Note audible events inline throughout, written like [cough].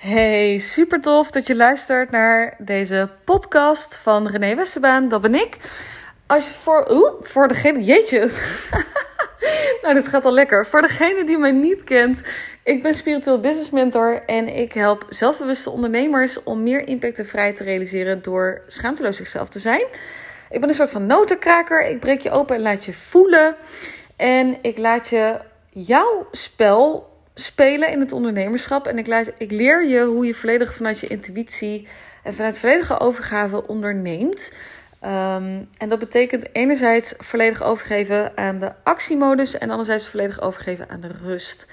Hey, super tof dat je luistert naar deze podcast van René Westerbaan. Dat ben ik. Als je voor, oeh, voor degene, jeetje. [laughs] nou, dit gaat al lekker. Voor degene die mij niet kent, ik ben spiritueel business mentor en ik help zelfbewuste ondernemers om meer impact en vrijheid te realiseren door schaamteloos zichzelf te zijn. Ik ben een soort van notenkraker. Ik breek je open en laat je voelen. En ik laat je jouw spel spelen in het ondernemerschap. En ik, ik leer je hoe je volledig vanuit je intuïtie en vanuit volledige overgave onderneemt. Um, en dat betekent enerzijds volledig overgeven aan de actiemodus en anderzijds volledig overgeven aan de rust.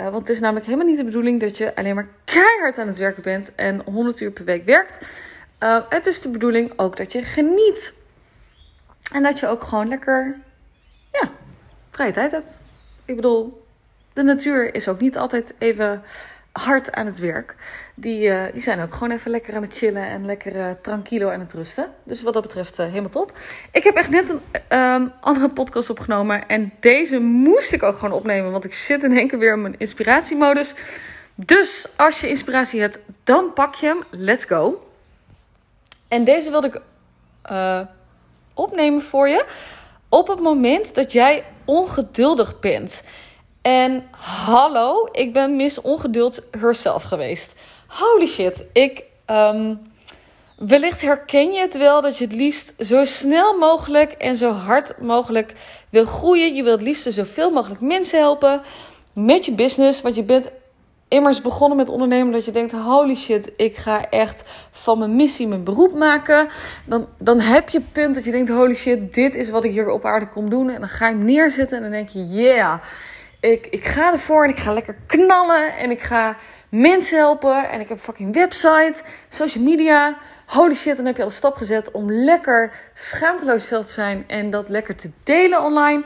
Uh, want het is namelijk helemaal niet de bedoeling dat je alleen maar keihard aan het werken bent en 100 uur per week werkt. Uh, het is de bedoeling ook dat je geniet. En dat je ook gewoon lekker, ja, vrije tijd hebt. Ik bedoel, de natuur is ook niet altijd even hard aan het werk. Die, uh, die zijn ook gewoon even lekker aan het chillen en lekker uh, tranquilo aan het rusten. Dus wat dat betreft uh, helemaal top. Ik heb echt net een um, andere podcast opgenomen. En deze moest ik ook gewoon opnemen. Want ik zit in één keer weer in mijn inspiratiemodus. Dus als je inspiratie hebt, dan pak je hem. Let's go. En deze wilde ik opnemen voor je. Op het moment dat jij ongeduldig bent. En hallo, ik ben Miss Ongeduld herself geweest. Holy shit, ik. Um, wellicht herken je het wel dat je het liefst zo snel mogelijk en zo hard mogelijk wil groeien. Je wilt het liefst zoveel mogelijk mensen helpen met je business. Want je bent immers begonnen met ondernemen dat je denkt: holy shit, ik ga echt van mijn missie mijn beroep maken. Dan, dan heb je het punt dat je denkt: holy shit, dit is wat ik hier op aarde kom doen. En dan ga je neerzetten en dan denk je: yeah ik, ik ga ervoor en ik ga lekker knallen. En ik ga mensen helpen. En ik heb een fucking website, social media. Holy shit, dan heb je al stap gezet om lekker schaamteloos zelf te zijn. En dat lekker te delen online.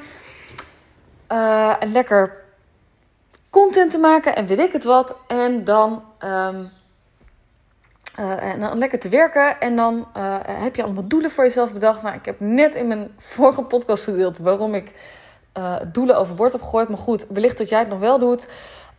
Uh, en lekker content te maken en weet ik het wat. En dan, um, uh, en dan lekker te werken. En dan uh, heb je allemaal doelen voor jezelf bedacht. Nou, ik heb net in mijn vorige podcast gedeeld waarom ik uh, doelen overboord heb gegooid. Maar goed, wellicht dat jij het nog wel doet.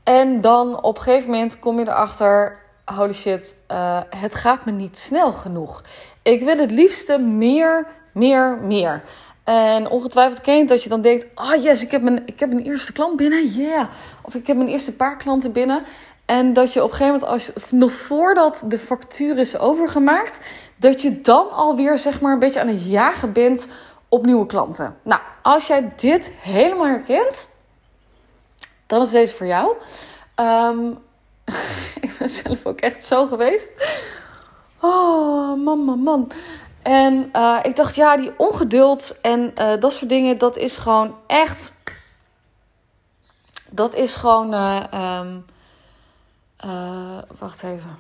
En dan op een gegeven moment kom je erachter: holy shit, uh, het gaat me niet snel genoeg. Ik wil het liefste meer, meer, meer. En ongetwijfeld kent dat je dan denkt: ah oh yes, ik heb, mijn, ik heb mijn eerste klant binnen, yeah. Of ik heb mijn eerste paar klanten binnen. En dat je op een gegeven moment, als nog voordat de factuur is overgemaakt, dat je dan alweer zeg maar een beetje aan het jagen bent op nieuwe klanten. Nou, als jij dit helemaal herkent, dan is deze voor jou. Um, [laughs] ik ben zelf ook echt zo geweest. Oh, man, man, man. En uh, ik dacht, ja, die ongeduld en uh, dat soort dingen, dat is gewoon echt. Dat is gewoon. Uh, um, wacht even.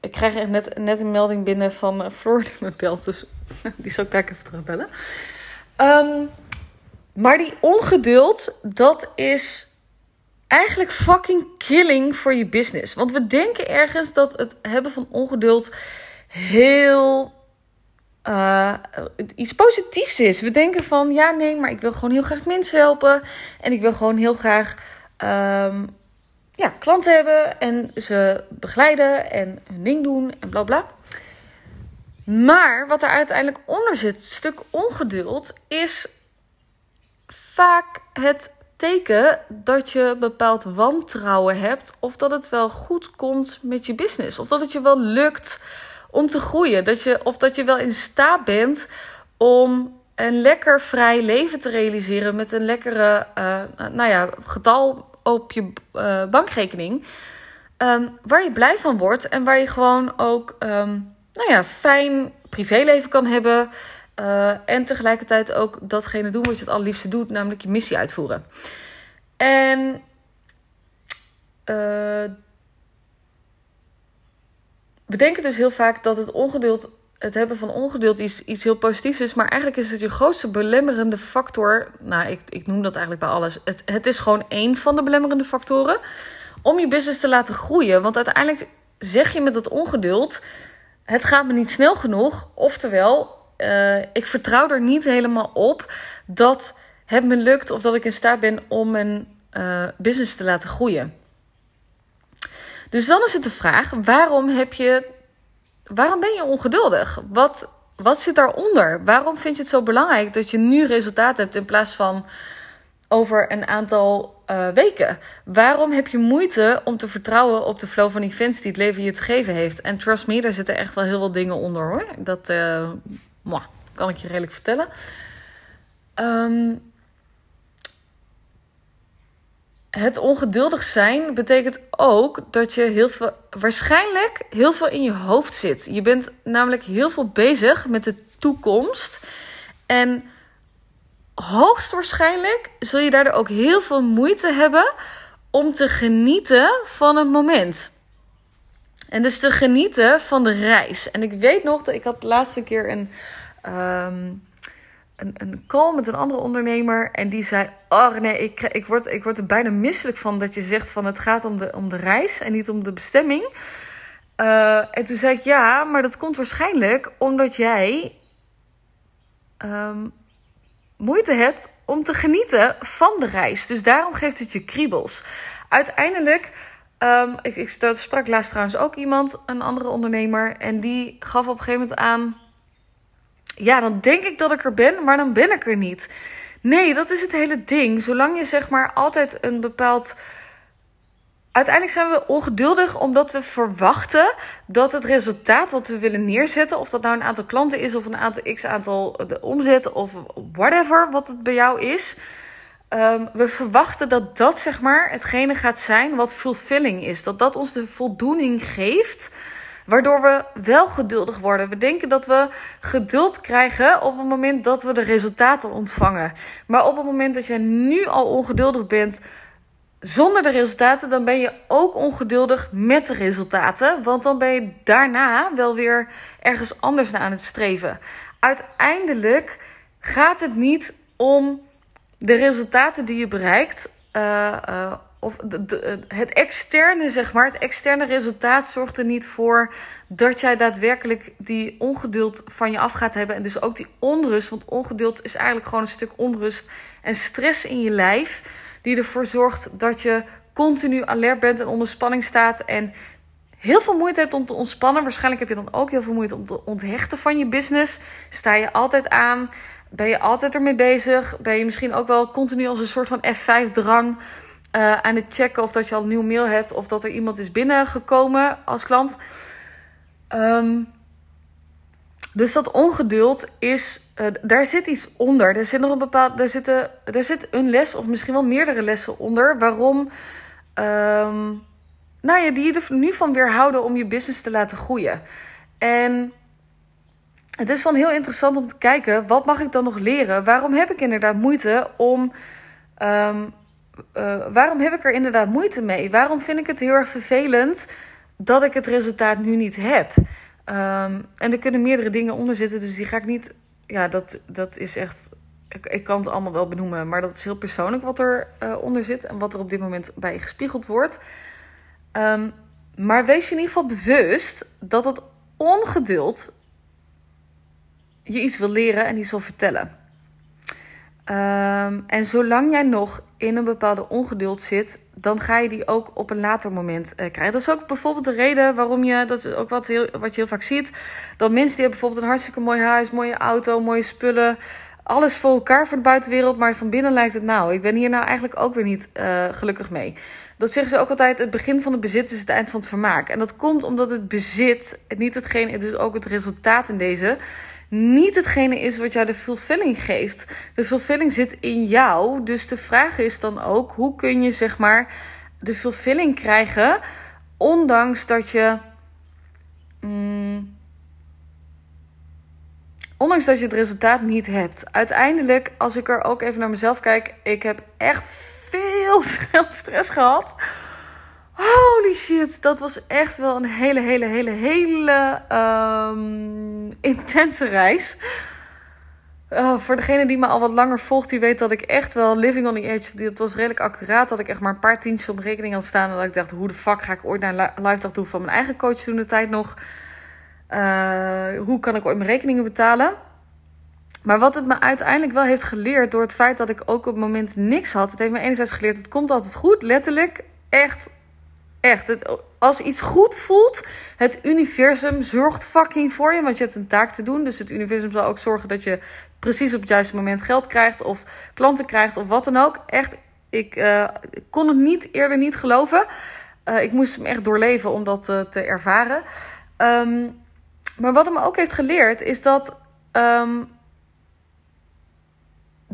Ik krijg net, net een melding binnen van Floor die me belt. Dus [laughs] die zal ik daar even terugbellen. Um, maar die ongeduld, dat is eigenlijk fucking killing voor je business. Want we denken ergens dat het hebben van ongeduld heel uh, iets positiefs is. We denken van ja, nee, maar ik wil gewoon heel graag mensen helpen. En ik wil gewoon heel graag um, ja, klanten hebben en ze begeleiden en hun ding doen en bla bla. Maar wat er uiteindelijk onder zit, het stuk ongeduld, is vaak het teken dat je bepaald wantrouwen hebt of dat het wel goed komt met je business. Of dat het je wel lukt om te groeien, dat je of dat je wel in staat bent om een lekker vrij leven te realiseren met een lekkere, uh, nou ja, getal op je uh, bankrekening, um, waar je blij van wordt en waar je gewoon ook, um, nou ja, fijn privéleven kan hebben. Uh, en tegelijkertijd ook datgene doen wat je het allerliefste doet, namelijk je missie uitvoeren. En uh, we denken dus heel vaak dat het ongeduld, het hebben van ongeduld iets, iets heel positiefs is. Maar eigenlijk is het je grootste belemmerende factor. Nou, ik, ik noem dat eigenlijk bij alles. Het, het is gewoon één van de belemmerende factoren om je business te laten groeien. Want uiteindelijk zeg je met dat ongeduld: het gaat me niet snel genoeg. Oftewel, uh, ik vertrouw er niet helemaal op dat het me lukt of dat ik in staat ben om mijn uh, business te laten groeien. Dus dan is het de vraag: waarom heb je. Waarom ben je ongeduldig? Wat, wat zit daaronder? Waarom vind je het zo belangrijk dat je nu resultaat hebt in plaats van over een aantal uh, weken? Waarom heb je moeite om te vertrouwen op de flow van events die het leven je te geven heeft? En trust me, daar zitten echt wel heel veel dingen onder hoor. Dat uh, kan ik je redelijk vertellen. Um, het ongeduldig zijn betekent ook dat je heel veel, waarschijnlijk heel veel in je hoofd zit. Je bent namelijk heel veel bezig met de toekomst. En hoogstwaarschijnlijk zul je daardoor ook heel veel moeite hebben om te genieten van het moment. En dus te genieten van de reis. En ik weet nog dat ik had de laatste keer een. Um, een, een call met een andere ondernemer. En die zei: Oh nee, ik, ik, word, ik word er bijna misselijk van dat je zegt van het gaat om de, om de reis en niet om de bestemming. Uh, en toen zei ik: Ja, maar dat komt waarschijnlijk omdat jij um, moeite hebt om te genieten van de reis. Dus daarom geeft het je kriebels. Uiteindelijk. Um, ik, ik sprak laatst trouwens ook iemand, een andere ondernemer. En die gaf op een gegeven moment aan ja, dan denk ik dat ik er ben, maar dan ben ik er niet. Nee, dat is het hele ding. Zolang je zeg maar altijd een bepaald. Uiteindelijk zijn we ongeduldig omdat we verwachten dat het resultaat wat we willen neerzetten, of dat nou een aantal klanten is of een aantal x aantal de omzet of whatever wat het bij jou is. Um, we verwachten dat dat zeg maar hetgene gaat zijn wat fulfilling is. Dat dat ons de voldoening geeft Waardoor we wel geduldig worden. We denken dat we geduld krijgen op het moment dat we de resultaten ontvangen. Maar op het moment dat je nu al ongeduldig bent zonder de resultaten, dan ben je ook ongeduldig met de resultaten. Want dan ben je daarna wel weer ergens anders naar aan het streven. Uiteindelijk gaat het niet om de resultaten die je bereikt. Uh, uh, of het externe, zeg maar, het externe resultaat zorgt er niet voor dat jij daadwerkelijk die ongeduld van je af gaat hebben. En dus ook die onrust. Want ongeduld is eigenlijk gewoon een stuk onrust en stress in je lijf. Die ervoor zorgt dat je continu alert bent en onder spanning staat. En heel veel moeite hebt om te ontspannen. Waarschijnlijk heb je dan ook heel veel moeite om te onthechten van je business. Sta je altijd aan? Ben je altijd ermee bezig? Ben je misschien ook wel continu als een soort van F5-drang uh, aan het checken of dat je al een nieuw mail hebt of dat er iemand is binnengekomen als klant. Um, dus dat ongeduld is, uh, daar zit iets onder. Er zit nog een bepaald, er, zitten, er zit een les of misschien wel meerdere lessen onder. Waarom, um, nou ja, die je er nu van weerhouden om je business te laten groeien. En het is dan heel interessant om te kijken, wat mag ik dan nog leren? Waarom heb ik inderdaad moeite om um, uh, waarom heb ik er inderdaad moeite mee? Waarom vind ik het heel erg vervelend dat ik het resultaat nu niet heb? Um, en er kunnen meerdere dingen onder zitten, dus die ga ik niet. Ja, dat, dat is echt. Ik, kan het allemaal wel benoemen, maar dat is heel persoonlijk wat er uh, onder zit en wat er op dit moment bij gespiegeld wordt. Um, maar wees je in ieder geval bewust dat het ongeduld je iets wil leren en iets wil vertellen. Um, en zolang jij nog in een bepaalde ongeduld zit, dan ga je die ook op een later moment uh, krijgen. Dat is ook bijvoorbeeld de reden waarom je, dat is ook wat, heel, wat je heel vaak ziet, dat mensen die hebben bijvoorbeeld een hartstikke mooi huis, mooie auto, mooie spullen, alles voor elkaar voor de buitenwereld, maar van binnen lijkt het nou, ik ben hier nou eigenlijk ook weer niet uh, gelukkig mee. Dat zeggen ze ook altijd, het begin van het bezit is het eind van het vermaak. En dat komt omdat het bezit, niet hetgeen, dus ook het resultaat in deze niet hetgene is wat jou de fulfilling geeft. De fulfilling zit in jou. Dus de vraag is dan ook: hoe kun je zeg maar de fulfilling krijgen, ondanks dat je. Mm, ondanks dat je het resultaat niet hebt. Uiteindelijk, als ik er ook even naar mezelf kijk, ik heb echt veel [laughs] stress gehad Holy shit, dat was echt wel een hele, hele, hele, hele um, intense reis. Uh, voor degene die me al wat langer volgt, die weet dat ik echt wel living on the edge. Dat was redelijk accuraat. Dat ik echt maar een paar tientjes op rekening had staan. En dat ik dacht, hoe de fuck ga ik ooit naar een live dag doen van mijn eigen coach toen de tijd nog? Uh, hoe kan ik ooit mijn rekeningen betalen? Maar wat het me uiteindelijk wel heeft geleerd, door het feit dat ik ook op het moment niks had. Het heeft me enerzijds geleerd, het komt altijd goed, letterlijk. Echt Echt, het, als iets goed voelt, het universum zorgt fucking voor je, want je hebt een taak te doen. Dus het universum zal ook zorgen dat je precies op het juiste moment geld krijgt of klanten krijgt of wat dan ook. Echt, ik uh, kon het niet eerder niet geloven. Uh, ik moest hem echt doorleven om dat uh, te ervaren. Um, maar wat het me ook heeft geleerd is dat um,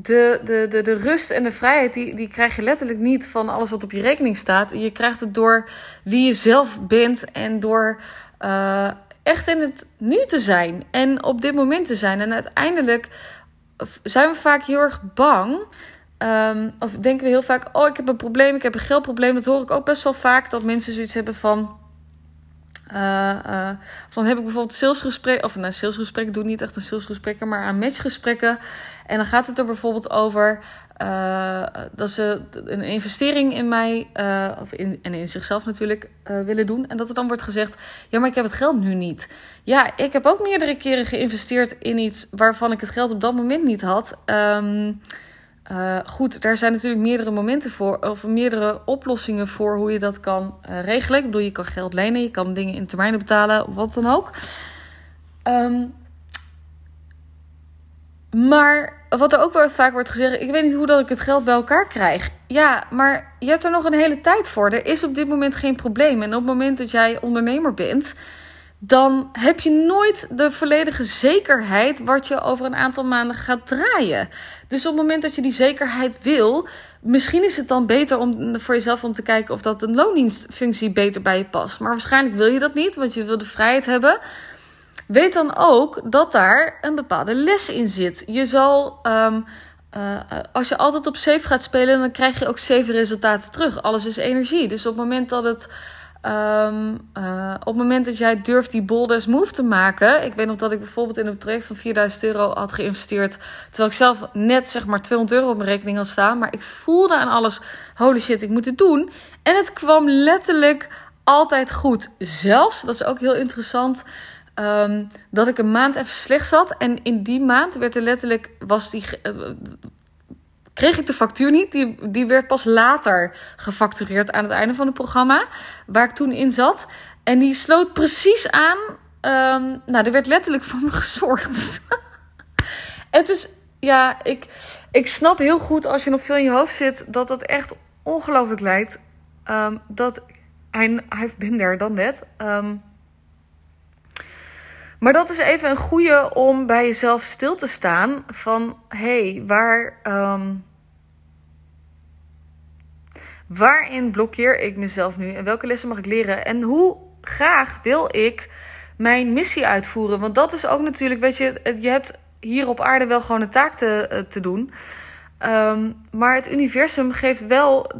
de, de, de, de rust en de vrijheid, die, die krijg je letterlijk niet van alles wat op je rekening staat. Je krijgt het door wie je zelf bent en door uh, echt in het nu te zijn en op dit moment te zijn. En uiteindelijk zijn we vaak heel erg bang. Um, of denken we heel vaak: Oh, ik heb een probleem, ik heb een geldprobleem. Dat hoor ik ook best wel vaak dat mensen zoiets hebben van. Uh, uh, dan heb ik bijvoorbeeld salesgesprekken, of nou, salesgesprekken doe niet echt een salesgesprekken, maar aan matchgesprekken. En dan gaat het er bijvoorbeeld over uh, dat ze een investering in mij, of in, en in zichzelf natuurlijk, willen doen. En dat er dan wordt gezegd: Ja, maar ik heb het geld nu niet. Ja, ik heb ook meerdere keren geïnvesteerd in iets waarvan ik het geld op dat moment niet had. Uh, goed, daar zijn natuurlijk meerdere momenten voor, of meerdere oplossingen voor hoe je dat kan regelen. Ik bedoel, je kan geld lenen, je kan dingen in termijnen betalen, wat dan ook. Um, maar wat er ook wel vaak wordt gezegd, ik weet niet hoe dat ik het geld bij elkaar krijg. Ja, maar je hebt er nog een hele tijd voor. Er is op dit moment geen probleem. En op het moment dat jij ondernemer bent, dan heb je nooit de volledige zekerheid wat je over een aantal maanden gaat draaien. Dus op het moment dat je die zekerheid wil, misschien is het dan beter om voor jezelf om te kijken of dat een loondienstfunctie beter bij je past. Maar waarschijnlijk wil je dat niet, want je wil de vrijheid hebben. Weet dan ook dat daar een bepaalde les in zit. Je zal. Um, uh, als je altijd op safe gaat spelen, dan krijg je ook safe resultaten terug. Alles is energie. Dus op het moment dat het Um, uh, op het moment dat jij durft die bold move te maken. Ik weet nog dat ik bijvoorbeeld in een project van 4000 euro had geïnvesteerd. Terwijl ik zelf net zeg maar 200 euro op mijn rekening had staan. Maar ik voelde aan alles: holy shit, ik moet het doen. En het kwam letterlijk altijd goed. Zelfs, dat is ook heel interessant. Um, dat ik een maand even slecht zat. En in die maand werd er letterlijk. Was die, uh, kreeg ik de factuur niet. Die, die werd pas later gefactureerd aan het einde van het programma, waar ik toen in zat. En die sloot precies aan. Um, nou, er werd letterlijk voor me [laughs] gezorgd. het is, ja, ik, ik snap heel goed als je nog veel in je hoofd zit, dat dat echt ongelooflijk lijkt. Um, dat, hij heeft been there dan net. Um, maar dat is even een goede om bij jezelf stil te staan van hé, hey, waar um, Waarin blokkeer ik mezelf nu en welke lessen mag ik leren? En hoe graag wil ik mijn missie uitvoeren? Want dat is ook natuurlijk, weet je, je hebt hier op aarde wel gewoon een taak te, eh, te doen. Um, maar het universum geeft wel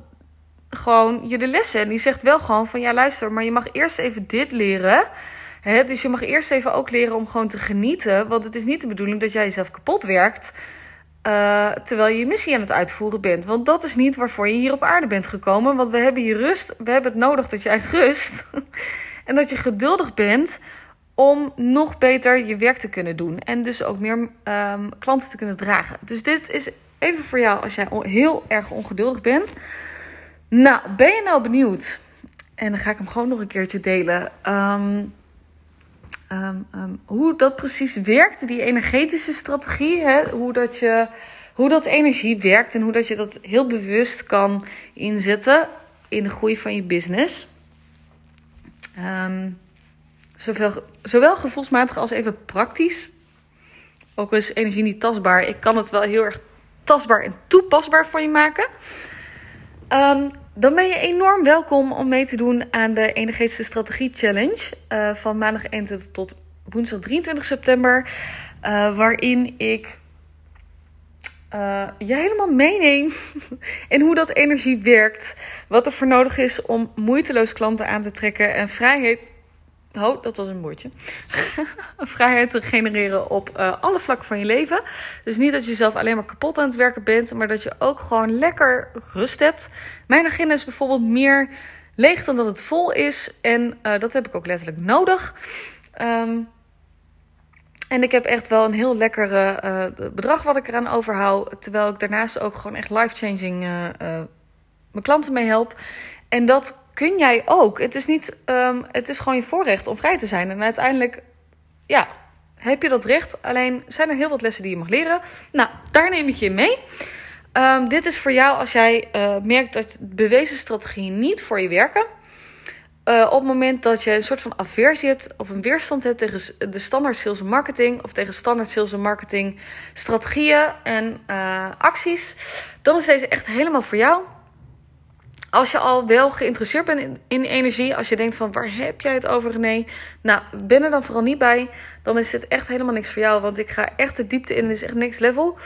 gewoon je de lessen. En die zegt wel gewoon van ja, luister, maar je mag eerst even dit leren. Dus je mag eerst even ook leren om gewoon te genieten. Want het is niet de bedoeling dat jij jezelf kapot werkt. Uh, terwijl je je missie aan het uitvoeren bent. Want dat is niet waarvoor je hier op aarde bent gekomen. Want we hebben hier rust. We hebben het nodig dat jij rust. [laughs] en dat je geduldig bent om nog beter je werk te kunnen doen. En dus ook meer um, klanten te kunnen dragen. Dus dit is even voor jou als jij heel erg ongeduldig bent. Nou, ben je nou benieuwd? En dan ga ik hem gewoon nog een keertje delen. Um, um, um, hoe dat precies werkt, die energetische strategie. Hè? Hoe, dat je, hoe dat energie werkt en hoe dat je dat heel bewust kan inzetten in de groei van je business. Um, zowel, zowel gevoelsmatig als even praktisch. Ook is energie niet tastbaar. Ik kan het wel heel erg tastbaar en toepasbaar voor je maken. Dan ben je enorm welkom om mee te doen aan de Energetische Strategie Challenge uh, van maandag 21 tot woensdag 23 september. Uh, waarin ik uh, je helemaal meeneem [laughs] in hoe dat energie werkt. Wat er voor nodig is om moeiteloos klanten aan te trekken en vrijheid Oh, dat was een woordje. [laughs] Vrijheid te genereren op uh, alle vlakken van je leven. Dus niet dat je zelf alleen maar kapot aan het werken bent, maar dat je ook gewoon lekker rust hebt. Mijn agenda is bijvoorbeeld meer leeg dan dat het vol is. En uh, dat heb ik ook letterlijk nodig. Um, en ik heb echt wel een heel lekker uh, bedrag wat ik eraan overhoud. Terwijl ik daarnaast ook gewoon echt life-changing mijn klanten mee help. En dat kun jij ook. Het is, niet, ehm, het is gewoon je voorrecht om vrij te zijn. En uiteindelijk, ja, heb je dat recht. Alleen zijn er heel wat lessen die je mag leren. Nou, daar neem ik je mee. Ehm, dit is voor jou als jij uh, merkt dat bewezen strategieën niet voor je werken. Uh, op het moment dat je een soort van aversie hebt of een weerstand hebt tegen de standaard sales en marketing of tegen standaard sales en marketing strategieën en uh, acties, dan is deze echt helemaal voor jou. Als je al wel geïnteresseerd bent in, energie, als je denkt van waar heb jij het over René? Nou, ben er dan vooral niet bij. Dan is het echt helemaal niks voor jou, want ik ga echt de diepte in. Het is echt next level.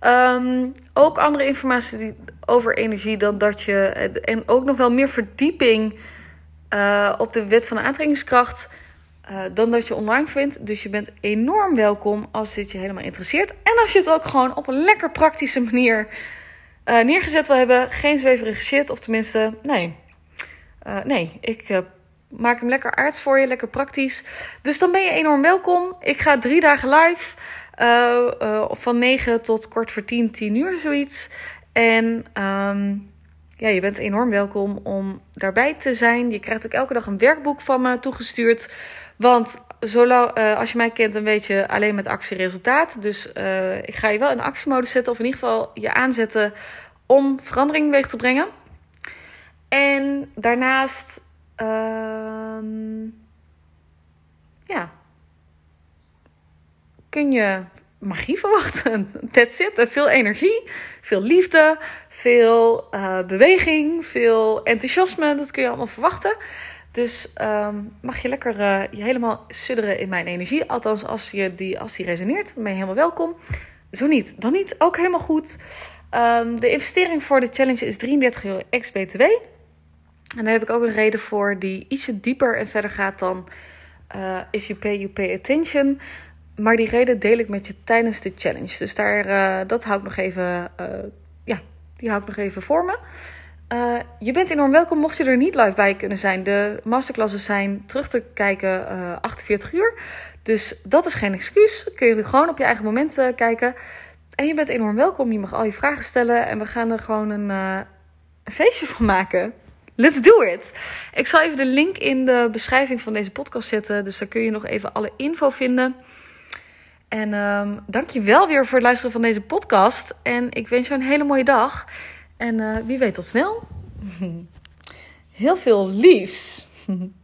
Um, ook andere informatie die, over energie dan dat je. En ook nog wel meer verdieping uh, op de wet van de aantrekkingskracht. Uh, dan dat je online vindt. Dus je bent enorm welkom als dit je helemaal interesseert. En als je het ook gewoon op een lekker praktische manier uh, neergezet wil hebben. Geen zweverige shit. Of tenminste, nee. nee, ik maak hem lekker aards voor je. Lekker praktisch. Dus dan ben je enorm welkom. Ik ga drie dagen live. Van 9 tot kort voor 10, 10 uur zoiets. En um, ja, je bent enorm welkom om daarbij te zijn. Je krijgt ook elke dag een werkboek van me toegestuurd. Want zolang, uh, als je mij kent, dan weet je alleen met actieresultaat. Dus ik ga je wel in actiemodus zetten, of in ieder geval je aanzetten om verandering weg te brengen. En daarnaast, ehm, ja, kun je magie verwachten. [laughs] That's it. Veel energie, veel liefde, veel uh, beweging, veel enthousiasme. Dat kun je allemaal verwachten. Dus um, mag je lekker uh, je helemaal sudderen in mijn energie. Althans, als, je die, als die resoneert, dan ben je helemaal welkom. Zo niet, dan niet. Ook helemaal goed. Um, de investering voor de challenge is 33 euro ex-BTW. En daar heb ik ook een reden voor die ietsje dieper en verder gaat dan... Uh, if you pay, you pay attention. Maar die reden deel ik met je tijdens de challenge. Dus daar, uh, dat hou ik nog even, ja, die hou ik nog even voor me. Uh, je bent enorm welkom mocht je er niet live bij kunnen zijn. De masterclasses zijn terug te kijken 48 uur. Dus dat is geen excuus. Kun je gewoon op je eigen moment kijken. En je bent enorm welkom. Je mag al je vragen stellen. En we gaan er gewoon een, een feestje van maken. Let's do it! Ik zal even de link in de beschrijving van deze podcast zetten. Dus daar kun je nog even alle info vinden. En um, dank je wel weer voor het luisteren van deze podcast. En ik wens je een hele mooie dag. En uh, wie weet tot snel. [laughs] Heel veel liefs. [laughs]